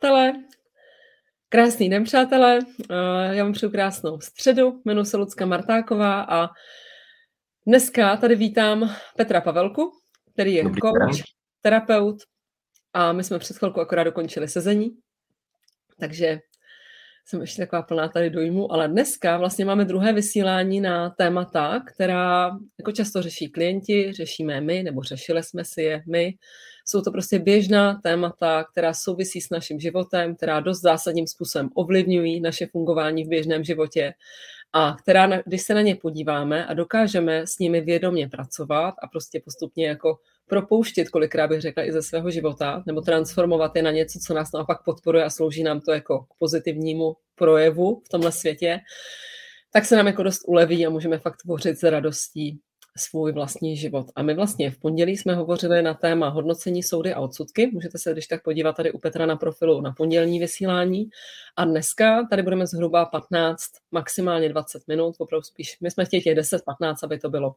Tele. Krásný den, přátelé. Eh, já vám přeju krásnou středu. Jmenuji se Lucka Martáková a dneska tady vítám Petra Pavelku, který je Dobrý coach, terapeut a my jsme před chvilkou akorát dokončili sezení, takže jsem ještě taková plná tady dojmu, ale dneska vlastně máme druhé vysílání na témata, která jako často řeší klienti, řešíme my, nebo řešili jsme si je my. Jsou to prostě běžná témata, která souvisí s naším životem, která dost zásadním způsobem ovlivňují naše fungování v běžném životě a která, když se na ně podíváme a dokážeme s nimi vědomě pracovat a prostě postupně jako propouštět, kolikrát bych řekla, i ze svého života, nebo transformovat je na něco, co nás naopak podporuje a slouží nám to jako k pozitivnímu projevu v tomhle světě, tak se nám jako dost uleví a můžeme fakt tvořit s radostí svůj vlastní život. A my vlastně v pondělí jsme hovořili na téma hodnocení soudy a odsudky. Můžete se když tak podívat tady u Petra na profilu na pondělní vysílání. A dneska tady budeme zhruba 15, maximálně 20 minut, opravdu spíš, my jsme chtěli těch 10-15, aby to bylo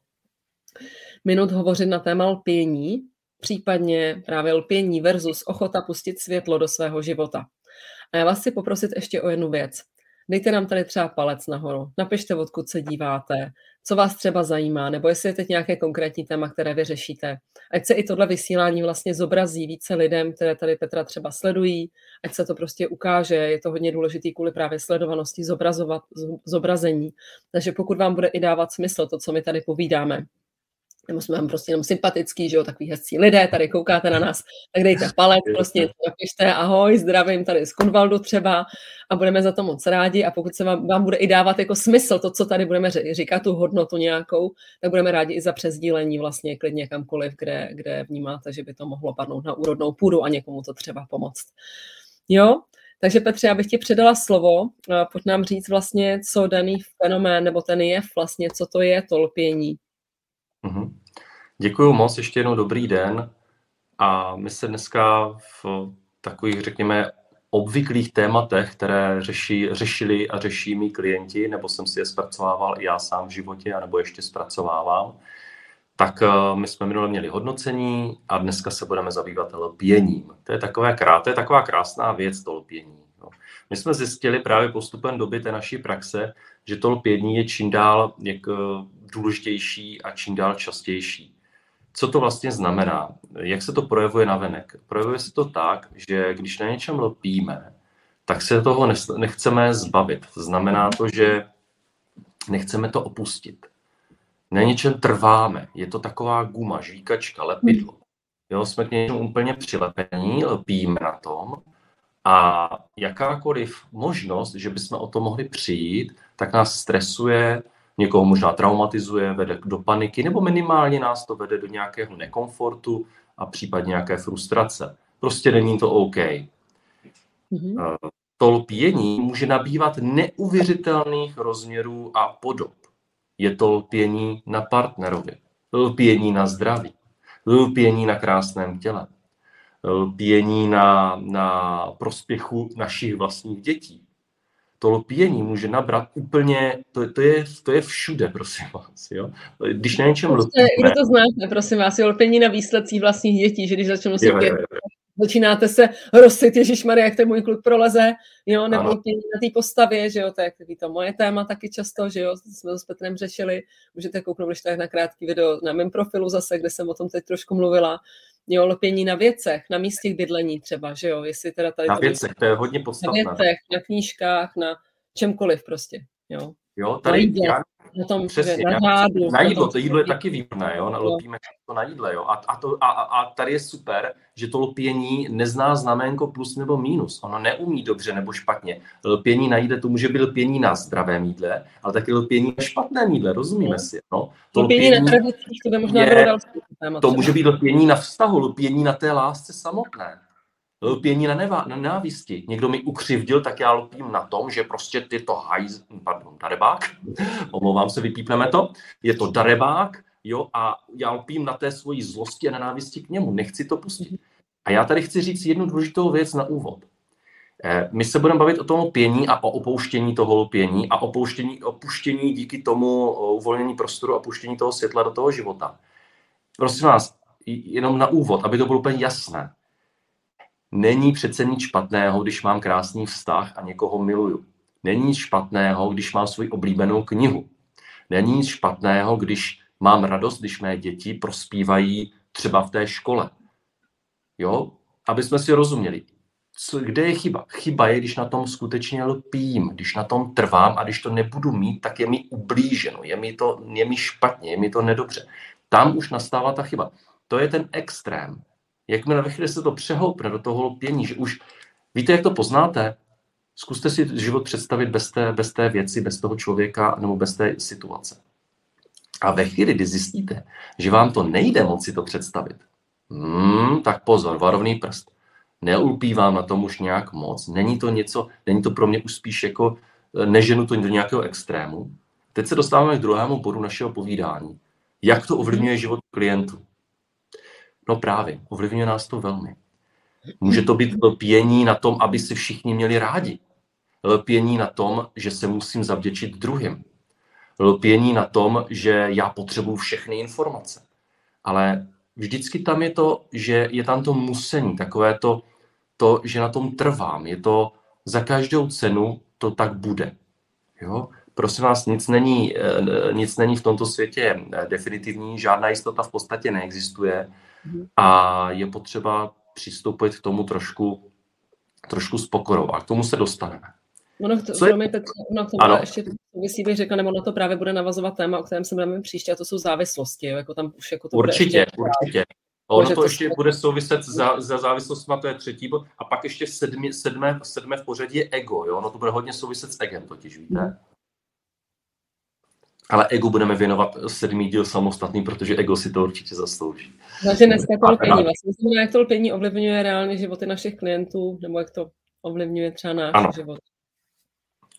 minut hovořit na téma lpění, případně právě lpění versus ochota pustit světlo do svého života. A já vás chci poprosit ještě o jednu věc. Dejte nám tady třeba palec nahoru, napište, odkud se díváte, co vás třeba zajímá, nebo jestli je teď nějaké konkrétní téma, které vy řešíte. Ať se i tohle vysílání vlastně zobrazí více lidem, které tady Petra třeba sledují, ať se to prostě ukáže, je to hodně důležitý kvůli právě sledovanosti, zobrazovat, zobrazení. Takže pokud vám bude i dávat smysl to, co my tady povídáme, nebo jsme vám prostě jenom sympatický, že jo, takový hezcí lidé, tady koukáte na nás, tak dejte palec, prostě napište ahoj, zdravím tady z Kunvaldu třeba a budeme za to moc rádi a pokud se vám, vám bude i dávat jako smysl to, co tady budeme říkat, tu hodnotu nějakou, tak budeme rádi i za přezdílení vlastně klidně kamkoliv, kde, kde vnímáte, že by to mohlo padnout na úrodnou půdu a někomu to třeba pomoct. Jo, takže Petře, já bych ti předala slovo, pojď nám říct vlastně, co daný fenomén nebo ten jev vlastně, co to je to lpění. Mm-hmm. Děkuji moc, ještě jednou dobrý den. A my se dneska v takových, řekněme, obvyklých tématech, které řeší, řešili a řeší mý klienti, nebo jsem si je zpracovával i já sám v životě, anebo ještě zpracovávám, tak eh, my jsme minule měli hodnocení a dneska se budeme zabývat lpěním. To je, takové, to je taková krásná věc, to lpění. No. My jsme zjistili právě postupem doby té naší praxe, že to lpění je čím dál eh, důležitější a čím dál častější. Co to vlastně znamená? Jak se to projevuje na venek? Projevuje se to tak, že když na něčem lpíme, tak se toho nechceme zbavit. Znamená to, že nechceme to opustit. Na něčem trváme. Je to taková guma, žvíkačka, lepidlo. Jo, jsme k něčemu úplně přilepení, lpíme na tom a jakákoliv možnost, že bychom o to mohli přijít, tak nás stresuje, někoho možná traumatizuje, vede do paniky, nebo minimálně nás to vede do nějakého nekomfortu a případně nějaké frustrace. Prostě není to OK. Mm-hmm. To lpění může nabývat neuvěřitelných rozměrů a podob. Je to lpění na partnerovi, lpění na zdraví, lpění na krásném těle, lpění na, na prospěchu našich vlastních dětí, to lpění může nabrat úplně, to, to, je, to je všude, prosím vás. Jo? Když na něčem prostě, lpíme... Kde to znáte, prosím vás, je lpění na výsledcích vlastních dětí, že když začnou si pět, začínáte se rosit, Ježíš Maria, jak ten můj kluk proleze, jo, nebo na té postavě, že jo, to je to moje téma taky často, že jo, jsme to s Petrem řešili, můžete kouknout, když tak na krátký video na mém profilu zase, kde jsem o tom teď trošku mluvila, jo, lpění na věcech, na místě bydlení třeba, že jo, jestli teda tady... Na věcech, to je hodně podstatné. Na věcech, na knížkách, na čemkoliv prostě, jo. Jo, tady já, na tom, Přesně, na, řádu, na jídlo, to jídlo je taky výborné, jo, lopíme to na jídle, jo, a, a, to, a, a tady je super, že to lpění nezná znamenko plus nebo minus, ono neumí dobře nebo špatně. Lpění na jídle, to může být lpění na zdravém jídle, ale taky lpění na špatném jídle, rozumíme si, no. To lpění, lpění na tradicích, to by možná je. To může být lpění na vztahu, lpění na té lásce samotné lpění na, nevá, na nenávisti. Někdo mi ukřivdil, tak já lpím na tom, že prostě ty to hajz, pardon, darebák, omlouvám se, vypípneme to, je to darebák, jo, a já lpím na té svoji zlosti a nenávisti k němu, nechci to pustit. A já tady chci říct jednu důležitou věc na úvod. Eh, my se budeme bavit o tom lpění a o opouštění toho lpění a opouštění, opuštění díky tomu uvolnění prostoru a opuštění toho světla do toho života. Prosím vás, jenom na úvod, aby to bylo úplně jasné Není přece nic špatného, když mám krásný vztah a někoho miluju. Není nic špatného, když mám svoji oblíbenou knihu. Není nic špatného, když mám radost, když mé děti prospívají třeba v té škole. Jo? Aby jsme si rozuměli. Co, kde je chyba? Chyba je, když na tom skutečně lpím, když na tom trvám a když to nebudu mít, tak je mi ublíženo, je mi to je mi špatně, je mi to nedobře. Tam už nastává ta chyba. To je ten extrém. Jakmile ve chvíli se to přehoupne do toho lpění, že už víte, jak to poznáte? Zkuste si život představit bez té, bez té věci, bez toho člověka nebo bez té situace. A ve chvíli, kdy zjistíte, že vám to nejde moci to představit, hmm, tak pozor, varovný prst. Neulpívám na tom už nějak moc. Není to něco, není to pro mě už spíš jako, eh, neženu to do nějakého extrému. Teď se dostáváme k druhému bodu našeho povídání. Jak to ovlivňuje život klientů? No právě, ovlivňuje nás to velmi. Může to být lpění na tom, aby si všichni měli rádi. Lpění na tom, že se musím zavděčit druhým. Lpění na tom, že já potřebuju všechny informace. Ale vždycky tam je to, že je tam to musení, takové to, to, že na tom trvám. Je to za každou cenu to tak bude. Jo? Prosím vás, nic není, eh, nic není v tomto světě eh, definitivní, žádná jistota v podstatě neexistuje. A je potřeba přistupit k tomu trošku, trošku s pokorou a k tomu se dostaneme. Ono, to, Co je... Petře, ono to ano. ještě souvisí, bych řekla, nebo na to právě bude navazovat téma, o kterém se budeme příště, a to jsou závislosti. Jo? Jako tam už jako to určitě, ještě... určitě. Ono to, to ještě se... bude souviset za, za závislostma, to je třetí bod. A pak ještě sedmi, sedmé, sedmé v pořadí je ego. Jo? Ono to bude hodně souviset s egem totiž, víte? Hmm. Ale ego budeme věnovat sedmý díl samostatný, protože ego si to určitě zaslouží. Takže dneska to lpění. Vlastně, jak to lpění ovlivňuje reálně životy našich klientů, nebo jak to ovlivňuje třeba náš ano. život.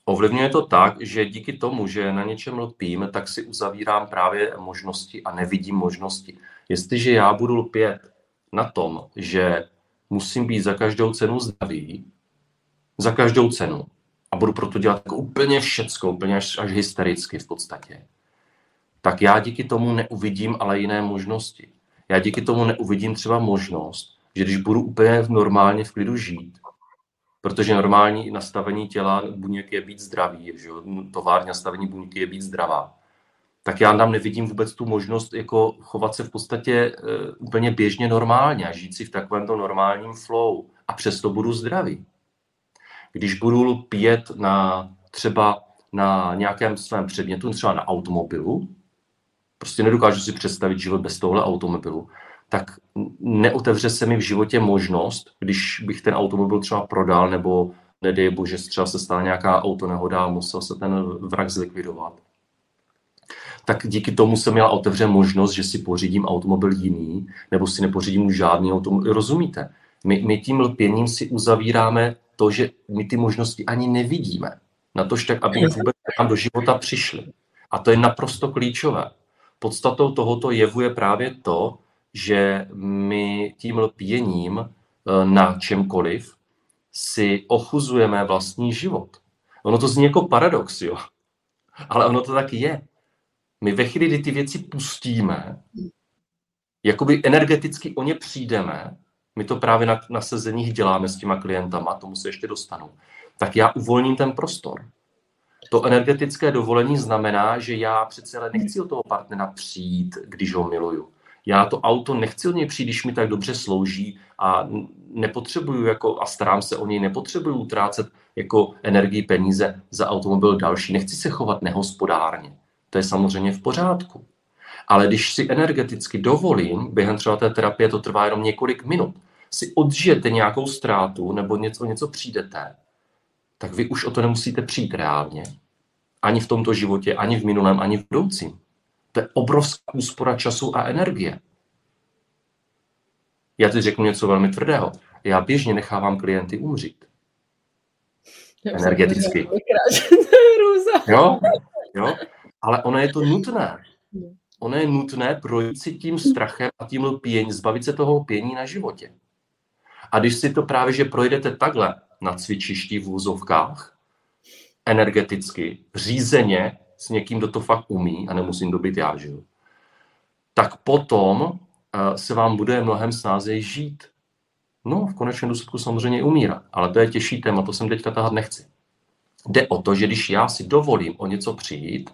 Ovlivňuje to tak, že díky tomu, že na něčem lpím, tak si uzavírám právě možnosti a nevidím možnosti. Jestliže já budu lpět na tom, že musím být za každou cenu zdravý, za každou cenu, a budu proto dělat jako úplně všecko, úplně až, až hystericky v podstatě, tak já díky tomu neuvidím ale jiné možnosti. Já díky tomu neuvidím třeba možnost, že když budu úplně normálně v klidu žít, protože normální nastavení těla buněk je být zdravý, že jo? tovární nastavení buňky je být zdravá, tak já tam nevidím vůbec tu možnost jako chovat se v podstatě uh, úplně běžně normálně a žít si v takovémto normálním flow a přesto budu zdravý. Když budu pět na třeba na nějakém svém předmětu, třeba na automobilu, prostě nedokážu si představit život bez tohle automobilu, tak neotevře se mi v životě možnost, když bych ten automobil třeba prodal, nebo nedej bože, třeba se stala nějaká autonehoda a musel se ten vrak zlikvidovat. Tak díky tomu jsem měla otevřen možnost, že si pořídím automobil jiný, nebo si nepořídím už žádný automobil. Rozumíte? My, my tím lpěním si uzavíráme to, že my ty možnosti ani nevidíme. Na tož tak, aby vůbec nám do života přišly. A to je naprosto klíčové. Podstatou tohoto jevu je právě to, že my tím lpěním eh, na čemkoliv si ochuzujeme vlastní život. Ono to zní jako paradox, jo. Ale ono to tak je. My ve chvíli, kdy ty věci pustíme, jakoby energeticky o ně přijdeme, my to právě na, na sezeních děláme s těma klientama, tomu se ještě dostanu, tak já uvolním ten prostor. To energetické dovolení znamená, že já přece ale nechci o toho partnera přijít, když ho miluju já to auto nechci od něj přijít, když mi tak dobře slouží a nepotřebuju jako, a starám se o něj, nepotřebuju utrácet jako energii, peníze za automobil další. Nechci se chovat nehospodárně. To je samozřejmě v pořádku. Ale když si energeticky dovolím, během třeba té terapie to trvá jenom několik minut, si odžijete nějakou ztrátu nebo něco, něco přijdete, tak vy už o to nemusíte přijít reálně. Ani v tomto životě, ani v minulém, ani v budoucím. To je obrovská úspora času a energie. Já teď řeknu něco velmi tvrdého. Já běžně nechávám klienty umřít. Energeticky. Jo, jo, ale ono je to nutné. Ono je nutné projít si tím strachem a tím lpění, zbavit se toho lpění na životě. A když si to právě, že projdete takhle na cvičišti v úzovkách, energeticky, řízeně, s někým, kdo to fakt umí a nemusím to být já, že jo, tak potom uh, se vám bude mnohem snázeji žít. No, v konečném důsledku samozřejmě umírá, ale to je těžší téma, to jsem teďka tahat nechci. Jde o to, že když já si dovolím o něco přijít,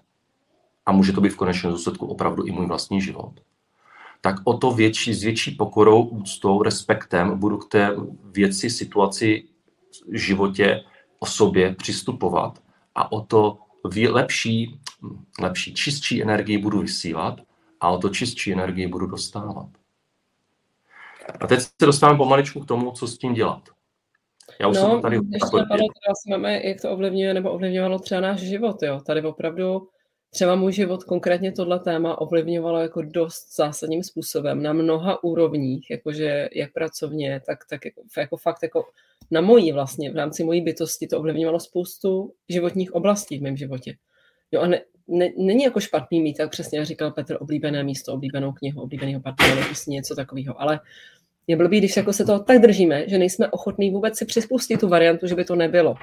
a může to být v konečném důsledku opravdu i můj vlastní život, tak o to větší, s větší pokorou, úctou, respektem budu k té věci, situaci, životě, osobě přistupovat a o to lepší, lepší, čistší energii budu vysílat a o to čistší energii budu dostávat. A teď se dostáváme pomaličku k tomu, co s tím dělat. Já už no, jsem tady... Ještě napadlo, teda jak to ovlivňuje nebo ovlivňovalo třeba náš život. Jo. Tady opravdu třeba můj život, konkrétně tohle téma, ovlivňovalo jako dost zásadním způsobem na mnoha úrovních, jakože jak pracovně, tak, tak jako, jako fakt jako na mojí vlastně, v rámci mojí bytosti to ovlivňovalo spoustu životních oblastí v mém životě. Jo a ne, ne, není jako špatný mít, tak přesně říkal Petr, oblíbené místo, oblíbenou knihu, oblíbeného partnera, prostě něco takového. Ale je blbý, když jako se toho tak držíme, že nejsme ochotní vůbec si přispustit tu variantu, že by to nebylo.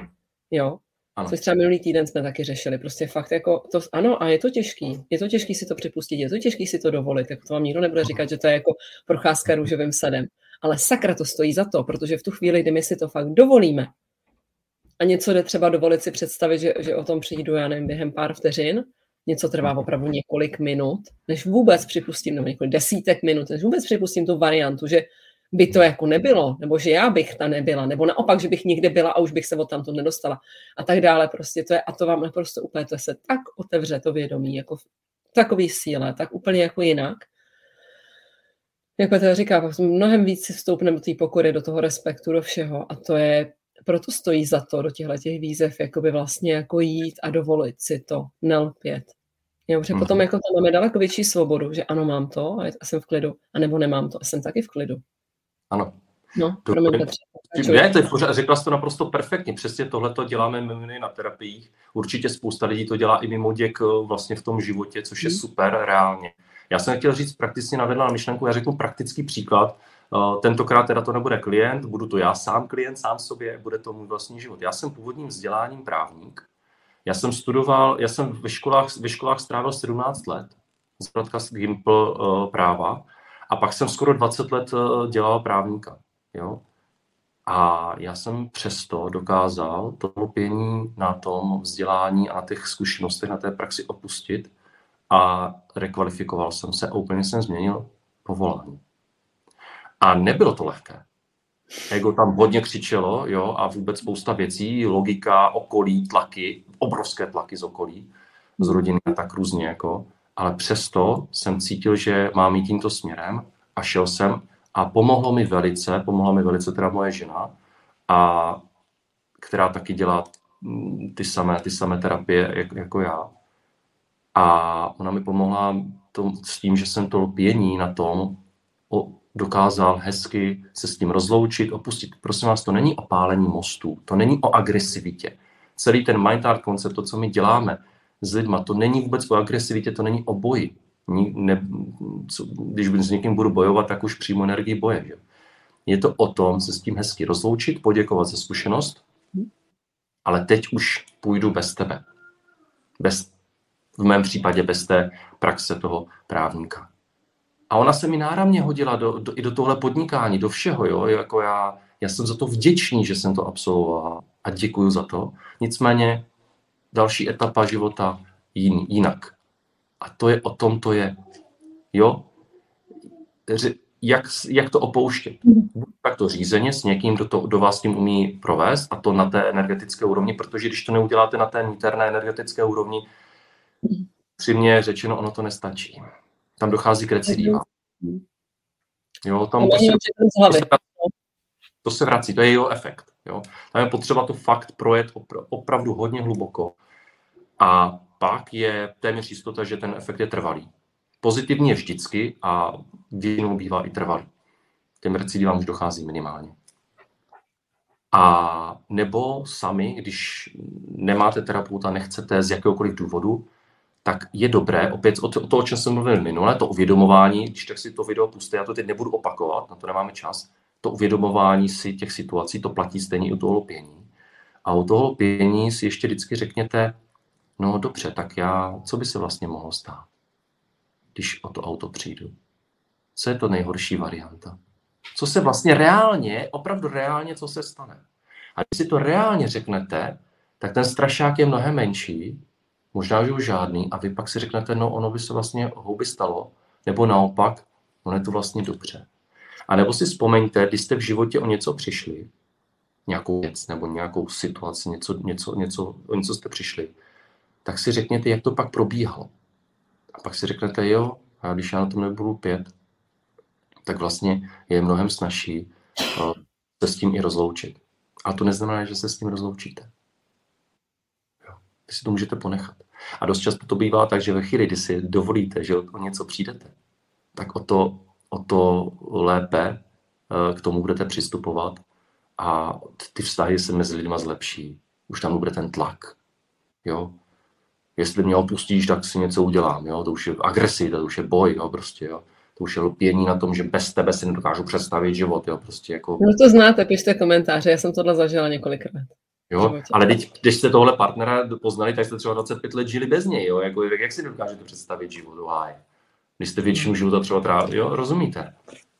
Jo? Ano. Což třeba minulý týden jsme taky řešili. Prostě fakt jako to, ano, a je to těžký. Je to těžký si to připustit, je to těžký si to dovolit. Jako to vám nikdo nebude říkat, že to je jako procházka růžovým sadem. Ale sakra to stojí za to, protože v tu chvíli, kdy my si to fakt dovolíme, a něco jde třeba dovolit si představit, že, že o tom přijdu, já nevím, během pár vteřin, něco trvá opravdu několik minut, než vůbec připustím, nebo několik desítek minut, než vůbec připustím tu variantu, že by to jako nebylo, nebo že já bych ta nebyla, nebo naopak, že bych někde byla a už bych se od tamto nedostala a tak dále. Prostě to je, a to vám naprosto úplně, to se tak otevře to vědomí, jako v takový síle, tak úplně jako jinak. Jako to říká, mnohem víc si vstoupneme do té pokory, do toho respektu, do všeho a to je, proto stojí za to do těchto těch výzev, jakoby vlastně jako jít a dovolit si to, nelpět. Jo, protože mm. potom jako tam máme daleko větší svobodu, že ano, mám to a jsem v klidu, anebo nemám to a jsem taky v klidu. Ano. No, promiň, Ne, to je pořád, řekla jsi to naprosto perfektně. Přesně tohle to děláme my na terapiích. Určitě spousta lidí to dělá i mimo děk eh, vlastně v tom životě, což je hmm. super reálně. Já jsem chtěl říct prakticky navedla na myšlenku, já řeknu praktický příklad. Eh, tentokrát teda to nebude klient, budu to já sám klient, sám sobě, bude to můj vlastní život. Já jsem původním vzděláním právník. Já jsem studoval, já jsem ve školách, ve školách strávil 17 let, z Gimpl uh, práva a pak jsem skoro 20 let eh, dělal právníka. Jo? A já jsem přesto dokázal to lpění na tom vzdělání a na těch zkušenostech, na té praxi opustit a rekvalifikoval jsem se a úplně jsem změnil povolání. A nebylo to lehké. Ego tam hodně křičelo, jo, a vůbec spousta věcí, logika, okolí, tlaky, obrovské tlaky z okolí, z rodiny a tak různě, jako ale přesto jsem cítil, že mám jít tímto směrem a šel jsem a pomohlo mi velice, pomohla mi velice teda moje žena, a která taky dělá mm, ty samé, ty samé terapie jak, jako já. A ona mi pomohla to, s tím, že jsem to lpění na tom o, dokázal hezky se s tím rozloučit, opustit. Prosím vás, to není o pálení mostů, to není o agresivitě. Celý ten mind art koncept, to, co my děláme, s lidma. To není vůbec o agresivitě, to není o boji. Ne, co, když s někým budu bojovat, tak už přímo energii boje. Že? Je to o tom se s tím hezky rozloučit, poděkovat za zkušenost, ale teď už půjdu bez tebe. Bez, v mém případě bez té praxe toho právníka. A ona se mi náramně hodila do, do, i do tohle podnikání, do všeho. Jo? Jako já, já jsem za to vděčný, že jsem to absolvoval a děkuju za to. Nicméně další etapa života jin, jinak. A to je o tom, to je. Jo? Jak, jak to opouštět? Tak to řízeně s někým, kdo, to, kdo vás tím umí provést a to na té energetické úrovni, protože když to neuděláte na té niterné energetické úrovni, přímě řečeno, ono to nestačí. Tam dochází k recidivám. Jo, tam to se, to, se, to se vrací, to je jeho efekt. Jo. Tam je potřeba to fakt projet opravdu hodně hluboko a pak je téměř jistota, že ten efekt je trvalý. Pozitivní je vždycky a většinou bývá i trvalý. Těm recidivám už dochází minimálně. A nebo sami, když nemáte terapeuta, nechcete z jakéhokoliv důvodu, tak je dobré, opět o to, o, čem jsem mluvil minule, to uvědomování, když tak si to video puste, já to teď nebudu opakovat, na to nemáme čas, to uvědomování si těch situací, to platí stejně i u toho lpění. A u toho lpění si ještě vždycky řekněte, No dobře, tak já, co by se vlastně mohlo stát, když o to auto přijdu? Co je to nejhorší varianta? co se vlastně reálně, opravdu reálně, co se stane. A když si to reálně řeknete, tak ten strašák je mnohem menší, možná, že už žádný, a vy pak si řeknete, no ono by se vlastně houby stalo, nebo naopak, ono je to vlastně dobře. A nebo si vzpomeňte, když jste v životě o něco přišli, nějakou věc nebo nějakou situaci, něco, něco, něco, o něco jste přišli, tak si řekněte, jak to pak probíhalo. A pak si řeknete, jo, a když já na tom nebudu pět, tak vlastně je mnohem snažší uh, se s tím i rozloučit. A to neznamená, že se s tím rozloučíte. Jo. Vy si to můžete ponechat. A dost často to bývá tak, že ve chvíli, kdy si dovolíte, že o něco přijdete, tak o to, o to lépe uh, k tomu budete přistupovat a ty vztahy se mezi lidmi zlepší. Už tam bude ten tlak. Jo? Jestli mě opustíš, tak si něco udělám. Jo? To už je agresivita, to už je boj. Jo? Prostě, jo? To už je lpění na tom, že bez tebe si nedokážu představit život. Jo? Prostě jako... No to znáte, pište komentáře, já jsem tohle zažila několikrát. Jo, ale teď, když jste tohle partnera poznali, tak jste třeba 25 let žili bez něj, jo? Jako, jak si dokážete představit život, háje? Když jste většinu hmm. života třeba trávili, jo, rozumíte?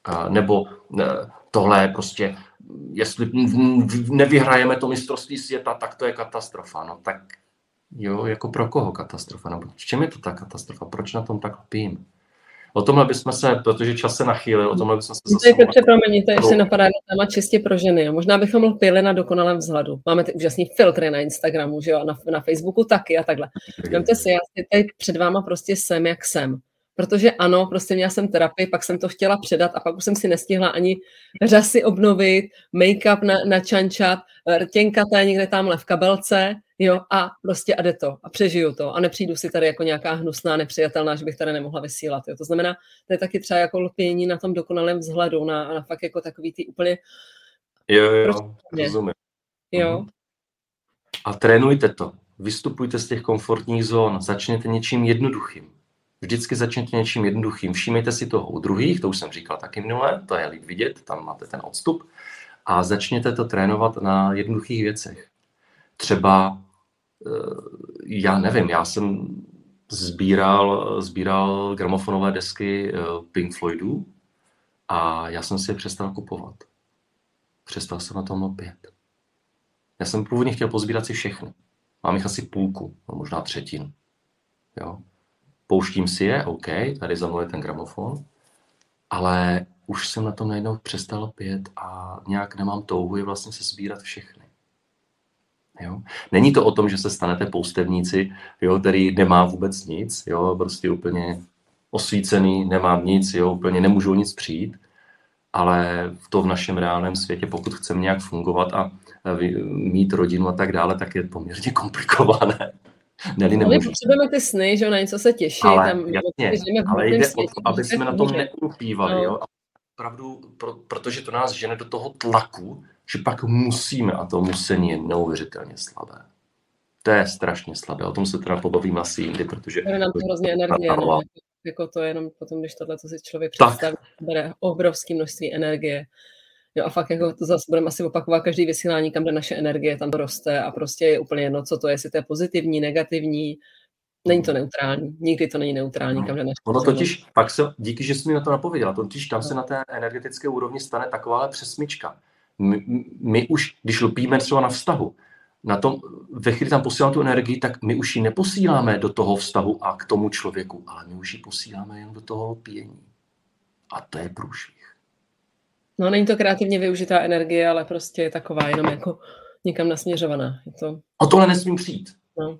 A, nebo ne, tohle je prostě jestli nevyhrajeme to mistrovství světa, tak to je katastrofa. No tak jo, jako pro koho katastrofa? No, v čem je to ta katastrofa? Proč na tom tak lpím? O tomhle bychom se, protože čas se nachýlil, o tomhle bychom se zase... To je promiň, to ještě napadá na téma čistě pro ženy. Možná bychom lpili na dokonalém vzhledu. Máme ty úžasný filtry na Instagramu, že jo, na, na Facebooku taky a takhle. Vemte si, já tady před váma prostě jsem, jak jsem protože ano, prostě měla jsem terapii, pak jsem to chtěla předat a pak už jsem si nestihla ani řasy obnovit, make-up na, načančat, rtěnkaté někde tamhle v kabelce, jo, a prostě a jde to a přežiju to a nepřijdu si tady jako nějaká hnusná, nepřijatelná, že bych tady nemohla vysílat, jo. To znamená, to je taky třeba jako lpění na tom dokonalém vzhledu, na, na fakt jako takový ty úplně... Jo, jo, prostě, rozumím. Jo. Mhm. A trénujte to. Vystupujte z těch komfortních zón, začněte něčím jednoduchým. Vždycky začněte něčím jednoduchým. Všímejte si toho u druhých, to už jsem říkal taky minule, to je líp vidět, tam máte ten odstup. A začněte to trénovat na jednoduchých věcech. Třeba, eh, já nevím, já jsem sbíral, sbíral gramofonové desky eh, Pink Floydů a já jsem si je přestal kupovat. Přestal jsem na tom opět. Já jsem původně chtěl pozbírat si všechny. Mám jich asi půlku, no možná třetinu. Jo pouštím si je, OK, tady za mnou je ten gramofon, ale už jsem na tom najednou přestal pět a nějak nemám touhu je vlastně se sbírat všechny. Jo? Není to o tom, že se stanete poustevníci, jo, který nemá vůbec nic, jo, prostě úplně osvícený, nemám nic, jo, úplně nemůžu nic přijít, ale to v našem reálném světě, pokud chceme nějak fungovat a mít rodinu a tak dále, tak je poměrně komplikované. Neli no, my potřebujeme ty sny, že na něco se těší. Ale, tam, jasně, ale jde světě, o to, aby jsme na tom neulpívali. No. Jo? Opravdu, pro, protože to nás žene do toho tlaku, že pak musíme, a to musení je neuvěřitelně slabé. To je strašně slabé, o tom se teda pobavím asi jindy, protože... To je nám to hrozně energie, no, jako to je jenom potom, když tohle, co si člověk představí, bere obrovské množství energie. Jo a fakt jako to zase budeme asi opakovat každý vysílání, kam jde naše energie, tam to roste a prostě je úplně jedno, co to je, jestli to je pozitivní, negativní, Není to neutrální, nikdy to není neutrální, no. kam jde naše Ono totiž, pak se, díky, že jsi mi na to napověděla, totiž tam no. se na té energetické úrovni stane taková přesmička. My, my už, když lpíme třeba na vztahu, na tom, ve chvíli tam posílám tu energii, tak my už ji neposíláme do toho vztahu a k tomu člověku, ale my už ji posíláme jen do toho lpění. A to je průšvih. No, není to kreativně využitá energie, ale prostě je taková jenom jako někam nasměřovaná. Je to... O tohle nesmím přijít. No.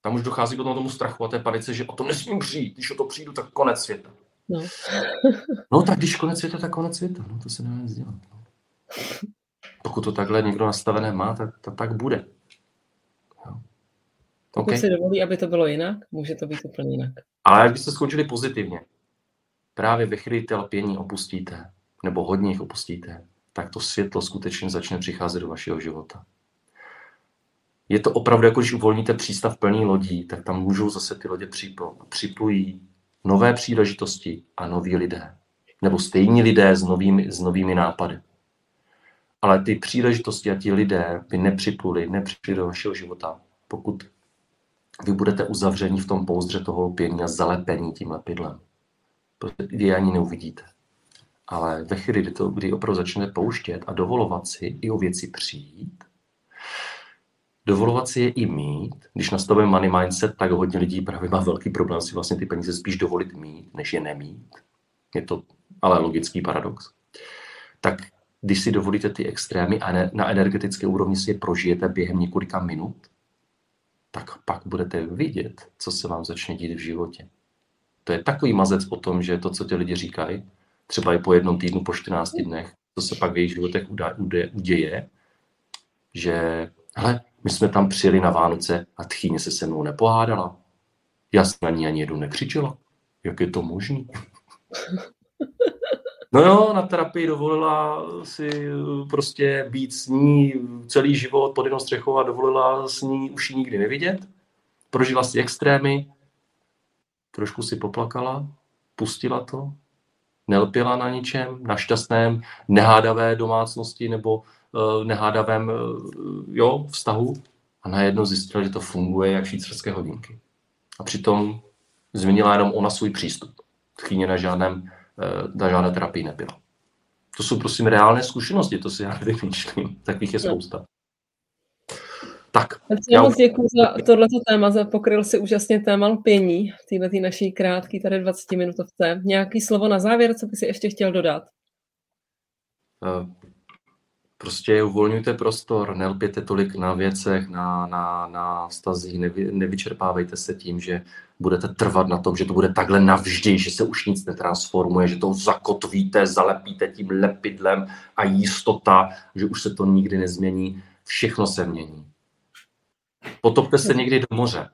Tam už dochází potom tomu strachu a té panice, že o to nesmím přijít. Když o to přijdu, tak konec světa. No. no tak když konec světa, tak konec světa. No to se nedá nic dělat. No. Pokud to takhle někdo nastavené má, tak to tak bude. Jo. Pokud okay. si dovolí, aby to bylo jinak, může to být úplně jinak. Ale jak byste skončili pozitivně, právě ve chvíli opustíte, nebo hodně jich opustíte, tak to světlo skutečně začne přicházet do vašeho života. Je to opravdu jako když uvolníte přístav plný lodí, tak tam můžou zase ty lodě připlují nové příležitosti a noví lidé. Nebo stejní lidé s novými, s novými nápady. Ale ty příležitosti a ti lidé by nepřipluli, nepřišli do vašeho života, pokud vy budete uzavření v tom pouzdře toho lpění a zalepení tím lepidlem. Protože vy ani neuvidíte Ale ve chvíli, kdy, to, kdy opravdu začnete pouštět a dovolovat si i o věci přijít, dovolovat si je i mít, když nastavíme money mindset, tak hodně lidí právě má velký problém si vlastně ty peníze spíš dovolit mít, než je nemít. Je to ale logický paradox. Tak když si dovolíte ty extrémy a na energetické úrovni si je prožijete během několika minut, tak pak budete vidět, co se vám začne dít v životě. To je takový mazec o tom, že to, co ti lidi říkají, třeba i po jednom týdnu, po 14 dnech, co se pak v jejich životech uděje, že hele, my jsme tam přijeli na Vánoce a tchýně se se mnou nepohádala. Já jsem na ní ani jednou nekřičela. Jak je to možné? No jo, na terapii dovolila si prostě být s ní celý život pod jednou střechou a dovolila s ní už ji nikdy nevidět. Prožila si extrémy, trošku si poplakala, pustila to, nelpěla na ničem, na šťastném, nehádavé domácnosti nebo uh, nehádavém uh, jo, vztahu a najednou zjistila, že to funguje jak švýcarské hodinky. A přitom změnila jenom ona svůj přístup. Tchýně na žádném Eh, na žádné terapii nebyla. To jsou prosím reálné zkušenosti, to si já nevymýšlím, takových je spousta. Tak. Já moc děkuji za tohleto téma, za pokryl si úžasně téma lpění v této naší krátké tady 20 minutovce. Nějaký slovo na závěr, co by si ještě chtěl dodat? Eh, prostě uvolňujte prostor, nelpěte tolik na věcech, na, na, na stazích, nevy, nevyčerpávejte se tím, že budete trvat na tom, že to bude takhle navždy, že se už nic netransformuje, že to zakotvíte, zalepíte tím lepidlem a jistota, že už se to nikdy nezmění. Všechno se mění. Potopte se někdy do moře.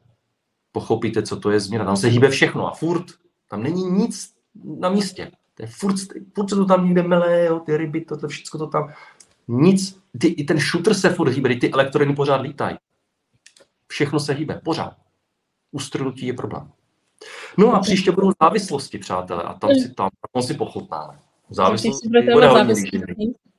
Pochopíte, co to je změna. Tam se hýbe všechno a furt. Tam není nic na místě. To je furt, furt se to tam někde mele, jo, ty ryby, to, to všechno to tam. Nic, ty, i ten shooter se furt hýbe, ty elektrony pořád lítají. Všechno se hýbe, pořád. Ustrnutí je problém. No a příště budou závislosti, přátelé, a tam si, tam, tam si pochutnáme. Závislosti bude téma závislosti.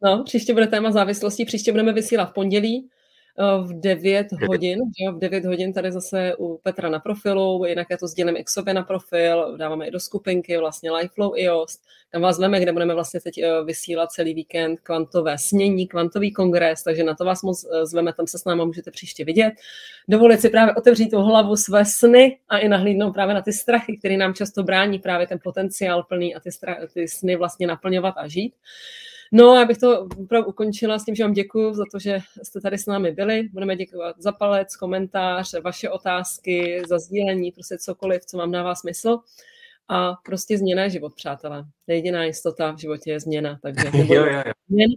No, příště bude téma závislosti, příště budeme vysílat v pondělí, v 9 hodin, že v 9 hodin tady zase u Petra na profilu, jinak já to sdělím i k sobě na profil, dáváme i do skupinky, vlastně Lifeflow IOS, tam vás veme, kde budeme vlastně teď eh, vysílat celý víkend kvantové snění, kvantový kongres, takže na to vás moc eh, zveme, tam se s námi můžete příště vidět. Dovolit si právě otevřít tu hlavu své sny a i nahlídnout právě na ty strachy, které nám často brání právě ten potenciál plný a ty, strach, ty sny vlastně naplňovat a žít. No, já bych to opravdu ukončila s tím, že vám děkuji za to, že jste tady s námi byli. Budeme děkovat za palec, komentář, vaše otázky, za sdílení, prostě cokoliv, co vám dává smysl. A prostě změna je život, přátelé. Jediná jistota v životě je změna, takže jo, jo, jo.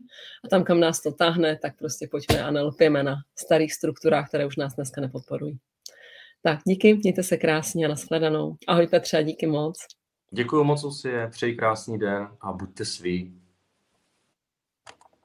a tam, kam nás to táhne, tak prostě pojďme a nelpěme na starých strukturách, které už nás dneska nepodporují. Tak díky, mějte se krásně a nashledanou. Ahoj Petře, díky moc. Děkuji moc, Lucie, přeji krásný den a buďte svý.